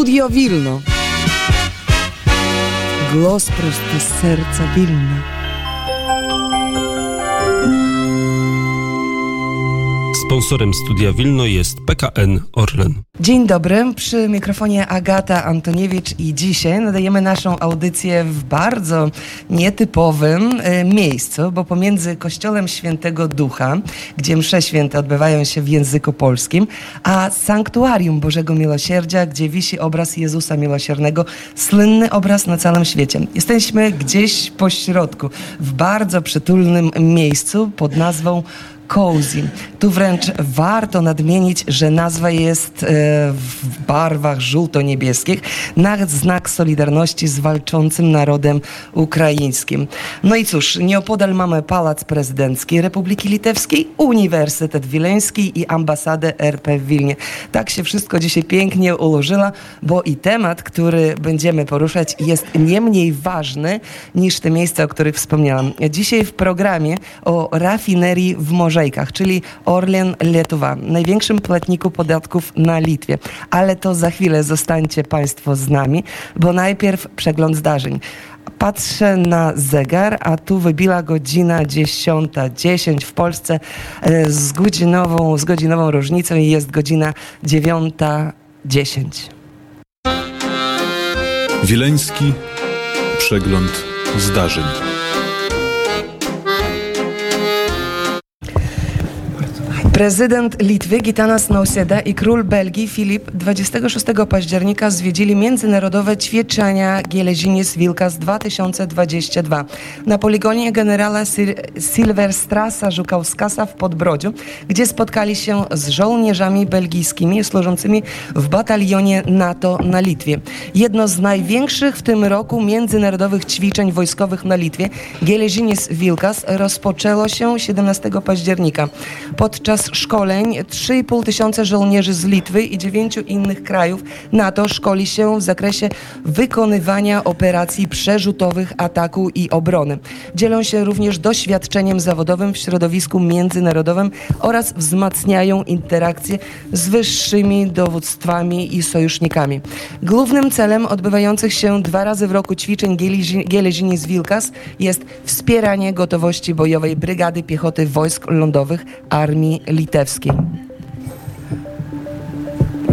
Studio Wilno. Głos prosto z serca Wilna. Sponsorem Studia Wilno jest PKN Orlen. Dzień dobry, przy mikrofonie Agata Antoniewicz i dzisiaj nadajemy naszą audycję w bardzo nietypowym e, miejscu, bo pomiędzy Kościołem Świętego Ducha, gdzie msze święte odbywają się w języku polskim, a Sanktuarium Bożego Miłosierdzia, gdzie wisi obraz Jezusa Miłosiernego, słynny obraz na całym świecie. Jesteśmy gdzieś po środku, w bardzo przytulnym miejscu pod nazwą cozy. Tu wręcz warto nadmienić, że nazwa jest e, w barwach żółto-niebieskich na znak solidarności z walczącym narodem ukraińskim. No i cóż, nieopodal mamy Pałac Prezydencki Republiki Litewskiej, Uniwersytet Wileński i ambasadę RP w Wilnie. Tak się wszystko dzisiaj pięknie ułożyło, bo i temat, który będziemy poruszać jest nie mniej ważny niż te miejsca, o których wspomniałam. Dzisiaj w programie o rafinerii w Czyli Orlen Lietuva, największym płatniku podatków na Litwie. Ale to za chwilę zostańcie Państwo z nami, bo najpierw przegląd zdarzeń. Patrzę na zegar, a tu wybiła godzina 10.10 w Polsce e, z godzinową, z godzinową różnicą i jest godzina 9.10. Wileński przegląd zdarzeń. Prezydent Litwy Gitanas Nausėda i król Belgii Filip 26 października zwiedzili międzynarodowe ćwiczenia Gielezinis Wilkas 2022 na poligonie generała Silverstrasa Żukauskasa w Podbrodziu, gdzie spotkali się z żołnierzami belgijskimi służącymi w batalionie NATO na Litwie. Jedno z największych w tym roku międzynarodowych ćwiczeń wojskowych na Litwie, Gielezinis Wilkas, rozpoczęło się 17 października. Podczas szkoleń 3,5 tysiąca żołnierzy z Litwy i dziewięciu innych krajów NATO szkoli się w zakresie wykonywania operacji przerzutowych, ataku i obrony. Dzielą się również doświadczeniem zawodowym w środowisku międzynarodowim oraz wzmacniają interakcje z wyższymi dowództwami i sojusznikami. Głównym celem odbywających się dwa razy w roku ćwiczeń Gielezini z Wilkas jest wspieranie gotowości bojowej Brygady Piechoty Wojsk Lądowych Armii litewskiej.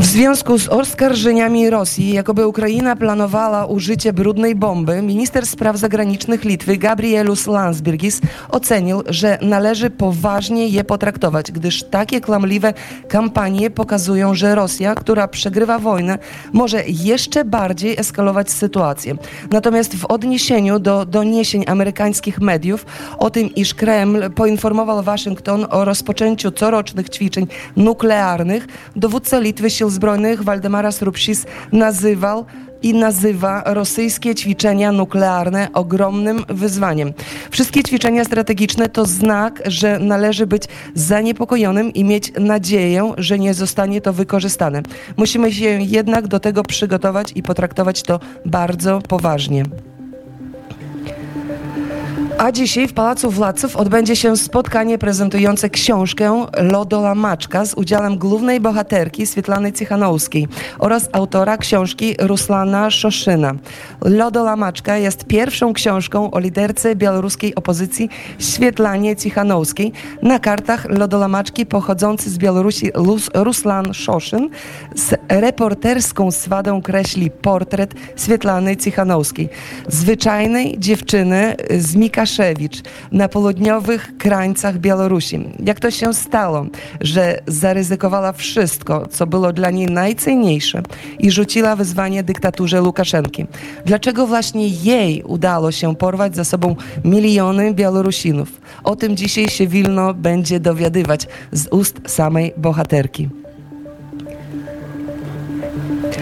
W związku z oskarżeniami Rosji, jakoby Ukraina planowała użycie brudnej bomby, minister spraw zagranicznych Litwy Gabrielus Landsbergis ocenił, że należy poważnie je potraktować, gdyż takie kłamliwe kampanie pokazują, że Rosja, która przegrywa wojnę, może jeszcze bardziej eskalować sytuację. Natomiast w odniesieniu do doniesień amerykańskich mediów o tym, iż Kreml poinformował Waszyngton o rozpoczęciu corocznych ćwiczeń nuklearnych, dowódca Litwy Sił Zbrojnych Waldemara Srupsis nazywał i nazywa rosyjskie ćwiczenia nuklearne ogromnym wyzwaniem. Wszystkie ćwiczenia strategiczne to znak, że należy być zaniepokojonym i mieć nadzieję, że nie zostanie to wykorzystane. Musimy się jednak do tego przygotować i potraktować to bardzo poważnie. A dzisiaj w Pałacu Władców odbędzie się spotkanie prezentujące książkę Lodola Maczka z udziałem głównej bohaterki Swietlany Cichanowskiej oraz autora książki Ruslana Szoszyna. Lodola Maczka jest pierwszą książką o liderce białoruskiej opozycji Swietlanie Cichanowskiej. Na kartach Lodola Maczki pochodzący z Białorusi Ruslan Szoszyn z reporterską swadą kreśli portret Swietlany Cichanowskiej. Zwyczajnej dziewczyny z Mika Łukaszewicz na południowych krańcach Białorusi. Jak to się stało, że zaryzykowała wszystko, co było dla niej najcenniejsze i rzuciła wyzwanie dyktaturze Łukaszenki? Dlaczego właśnie jej udało się porwać za sobą miliony Białorusinów? O tym dzisiaj się Wilno będzie dowiadywać z ust samej bohaterki.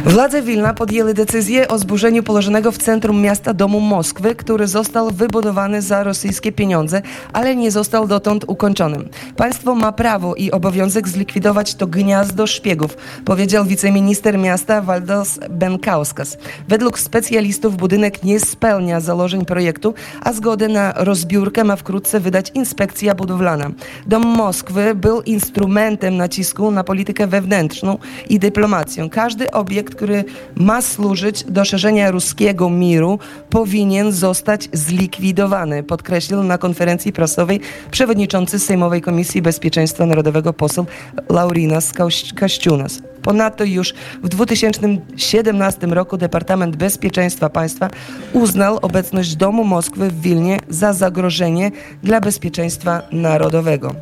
Władze Wilna podjęły decyzję o zburzeniu położonego w centrum miasta domu Moskwy, który został wybudowany za rosyjskie pieniądze, ale nie został dotąd ukończony. Państwo ma prawo i obowiązek zlikwidować to gniazdo szpiegów, powiedział wiceminister miasta Waldos Benkauskas. Według specjalistów budynek nie spełnia założeń projektu, a zgodę na rozbiórkę ma wkrótce wydać inspekcja budowlana. Dom Moskwy był instrumentem nacisku na politykę wewnętrzną i dyplomację. Każdy obiekt który ma służyć do szerzenia ruskiego miru, powinien zostać zlikwidowany, podkreślił na konferencji prasowej przewodniczący Sejmowej Komisji Bezpieczeństwa Narodowego poseł Laurinas Kaściunas. Ponadto już w 2017 roku Departament Bezpieczeństwa Państwa uznał obecność Domu Moskwy w Wilnie za zagrożenie dla bezpieczeństwa narodowego.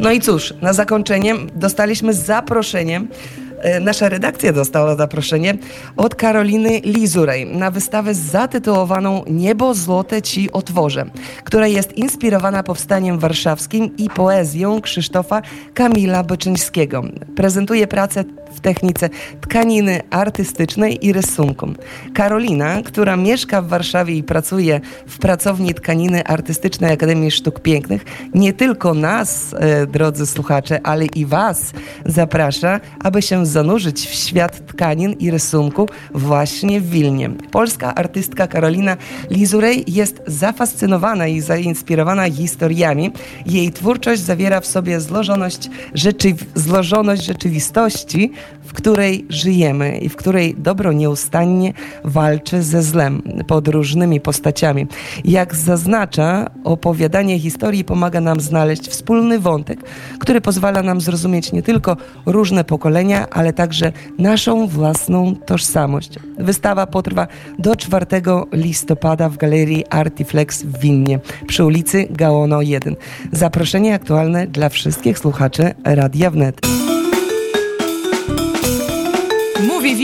No i cóż, na zakończenie dostaliśmy zaproszenie E, nasza redakcja dostała zaproszenie od Karoliny Lizurej na wystawę zatytułowaną Niebo złote ci otworzę, która jest inspirowana powstaniem warszawskim i poezją Krzysztofa Kamila Byczyńskiego. Prezentuje pracę w technice tkaniny artystycznej i rysunku. Karolina, która mieszka w Warszawie i pracuje w pracowni tkaniny artystycznej Akademii Sztuk Pięknych, nie tylko nas, e, drodzy słuchacze, ale i Was zaprasza, aby się zanurzyć w świat tkanin i rysunku właśnie w Wilnie. Polska artystka Karolina Lizurej jest zafascynowana i zainspirowana historiami. Jej twórczość zawiera w sobie złożoność, rzeczy, złożoność rzeczywistości, której żyjemy i w której dobro nieustannie walczy ze złem pod różnymi postaciami. Jak zaznacza, opowiadanie historii pomaga nam znaleźć wspólny wątek, który pozwala nam zrozumieć nie tylko różne pokolenia, ale także naszą własną tożsamość. Wystawa potrwa do 4 listopada w Galerii Artiflex w Wilnie przy ulicy Gaono 1. Zaproszenie aktualne dla wszystkich słuchaczy Radia Wnet.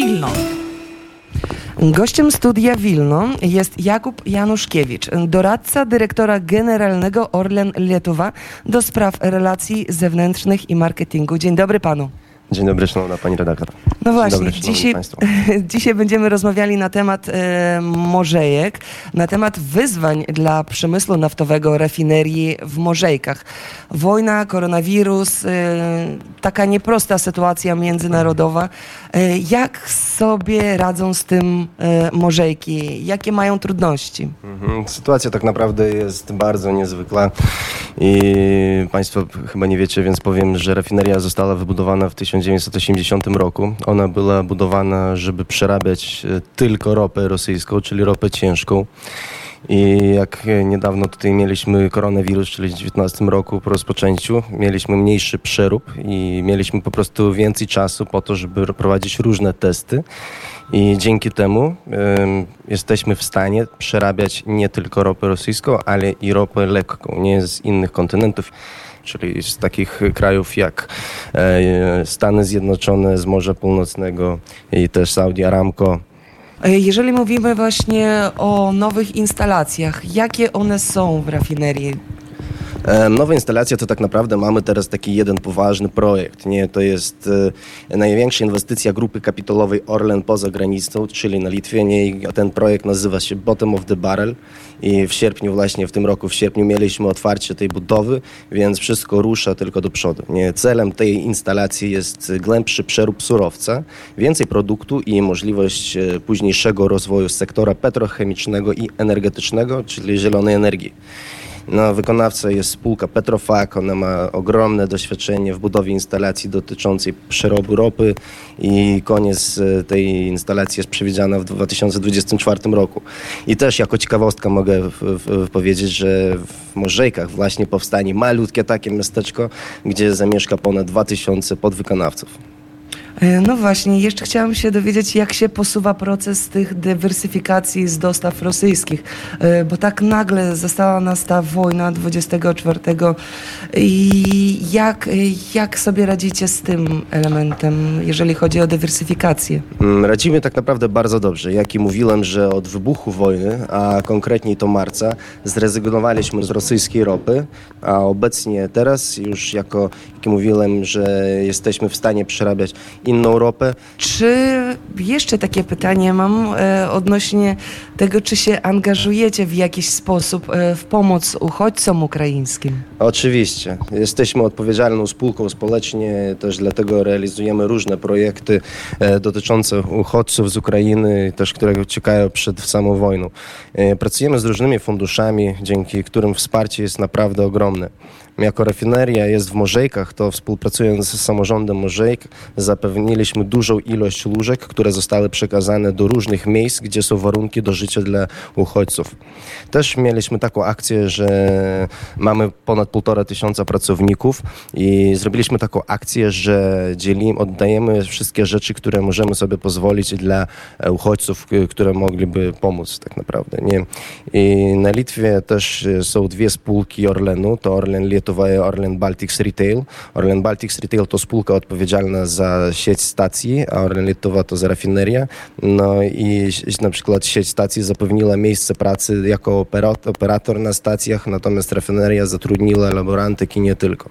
Wilno. Gościem studia Wilno jest Jakub Januszkiewicz, doradca dyrektora generalnego Orlen Lietuwa do spraw relacji zewnętrznych i marketingu. Dzień dobry panu. Dzień dobry, szanowna pani redaktor. No właśnie, dobry, dzisiaj, dzisiaj będziemy rozmawiali na temat e, morzejek, na temat wyzwań dla przemysłu naftowego, rafinerii w morzejkach. Wojna, koronawirus, e, taka nieprosta sytuacja międzynarodowa. E, jak sobie radzą z tym e, morzejki? Jakie mają trudności? Mhm. Sytuacja tak naprawdę jest bardzo niezwykła i państwo chyba nie wiecie, więc powiem, że rafineria została wybudowana w 1900 1980 roku. Ona była budowana, żeby przerabiać e, tylko ropę rosyjską, czyli ropę ciężką. I jak niedawno tutaj mieliśmy koronawirus, czyli w 2019 roku po rozpoczęciu, mieliśmy mniejszy przerób i mieliśmy po prostu więcej czasu po to, żeby prowadzić różne testy. I dzięki temu jesteśmy w stanie przerabiać nie tylko ropę rosyjską, ale i ropę lekką, nie z innych kontynentów czyli z takich krajów jak e, Stany Zjednoczone, z Morza Północnego i też Saudi Aramco. E, jeżeli mówimy właśnie o nowych instalacjach, jakie one są w rafinerii? Nowa instalacja to tak naprawdę mamy teraz taki jeden poważny projekt. Nie? To jest e, największa inwestycja grupy kapitalowej Orlen poza granicą, czyli na Litwie. Nie? Ten projekt nazywa się Bottom of the Barrel i w sierpniu właśnie, w tym roku w sierpniu mieliśmy otwarcie tej budowy, więc wszystko rusza tylko do przodu. Nie? Celem tej instalacji jest głębszy przerób surowca, więcej produktu i możliwość e, późniejszego rozwoju sektora petrochemicznego i energetycznego, czyli zielonej energii. No, wykonawca jest spółka Petrofak, ona ma ogromne doświadczenie w budowie instalacji dotyczącej przerobu ropy i koniec e, tej instalacji jest przewidziana w 2024 roku. I też jako ciekawostka mogę w, w, powiedzieć, że w Morzejkach właśnie powstanie malutkie takie miasteczko, gdzie zamieszka ponad 2000 podwykonawców. E, no właśnie, jeszcze chciałam się dowiedzieć, jak się posuwa proces tych dywersyfikacji z dostaw rosyjskich, e, bo tak nagle została nas ta wojna 24 i jak, jak sobie radzicie z tym elementem, jeżeli chodzi o dywersyfikację? Mm, radzimy tak naprawdę bardzo dobrze. Jak i mówiłem, że od wybuchu wojny, a konkretniej to marca, zrezygnowaliśmy z rosyjskiej ropy, a obecnie teraz już jako, jak mówiłem, że jesteśmy w stanie przerabiać inną ropę. Czy jeszcze takie pytanie mam e, odnośnie tego, czy się angażujecie w jakiś sposób e, w pomoc uchodźcom ukraińskim? Oczywiście. Jesteśmy odpowiedzialną spółką społecznie, też dlatego realizujemy różne projekty e, dotyczące uchodźców z Ukrainy, też które uciekają przed samą wojną. E, pracujemy z różnymi funduszami, dzięki którym wsparcie jest naprawdę ogromne. Jako rafineria jest w Morzejkach, to współpracując z samorządem Morzejk zapewniliśmy dużą ilość łóżek, które zostały przekazane do różnych miejsc, gdzie są warunki do życia dla uchodźców. Też mieliśmy taką akcję, że mamy ponad półtora tysiąca pracowników i zrobiliśmy taką akcję, że dzielimy, oddajemy wszystkie rzeczy, które możemy sobie pozwolić dla uchodźców, które mogliby pomóc tak naprawdę. Nie? I na Litwie też są dwie spółki Orlenu, to Orlen Lietuva i Orlen Baltics Retail. Orlen Baltics Retail to spółka odpowiedzialna za sieć stacji, a Orlen to za rafinerię. No i na przykład sieć stacji zapewniła miejsce pracy jako opera- operator na stacjach, natomiast rafineria zatrudniła laborantek i nie tylko.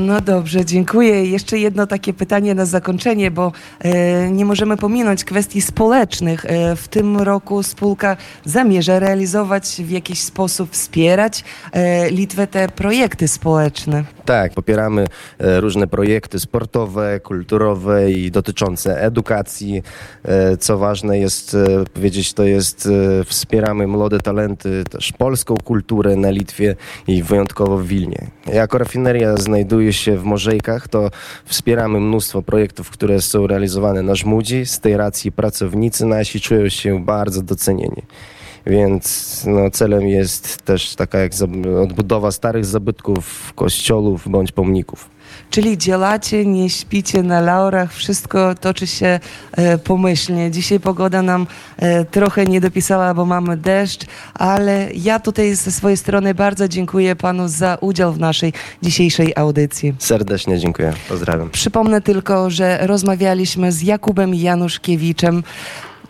No dobrze, dziękuję. Jeszcze jedno takie pytanie na zakończenie, bo e, nie możemy pominąć kwestii społecznych. E, w tym roku spółka zamierza realizować w jakiś sposób, wspierać e, Litwę te projekty społeczne. Tak, popieramy e, różne projekty sportowe, kulturowe i dotyczące edukacji. E, Co ważne jest e, powiedzieć, to jest wspieramy młode talenty, też polską kulturę na Litwie i wyjątkowo w Wilnie. Jako rafineria znajduje się w Morzejkach, to wspieramy mnóstwo projektów, które są realizowane na Żmudzi. Z tej racji pracownicy nasi czują się bardzo docenieni. Więc no, celem jest też taka jak odbudowa starych zabytków, kościołów bądź pomników. Czyli działacie, nie śpicie na laurach, wszystko toczy się e, pomyślnie. Dzisiaj pogoda nam e, trochę nie dopisała, bo mamy deszcz, ale ja tutaj ze swojej strony bardzo dziękuję panu za udział w naszej dzisiejszej audycji. Serdecznie dziękuję. Pozdrawiam. Przypomnę tylko, że rozmawialiśmy z Jakubem Januszkiewiczem,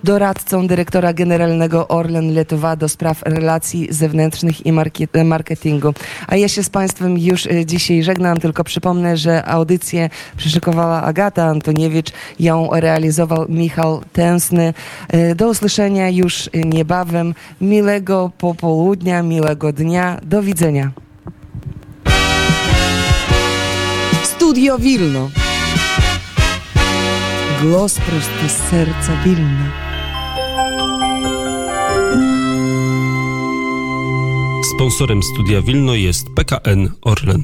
doradcą dyrektora generalnego Orlen Lietuva do spraw relacji zewnętrznych i market- marketingu. A ja się z Państwem już e, dzisiaj żegnam, tylko przypomnę, że audycję przyszykowała Agata Antoniewicz, ją realizował Michał Tęsny. E, Do usłyszenia już e, niebawem. Miłego popołudnia, miłego dnia. Do widzenia. Studio Wilno. Głos prosty z serca Wilna. Sponsorem studia Wilno jest PKN Orlen.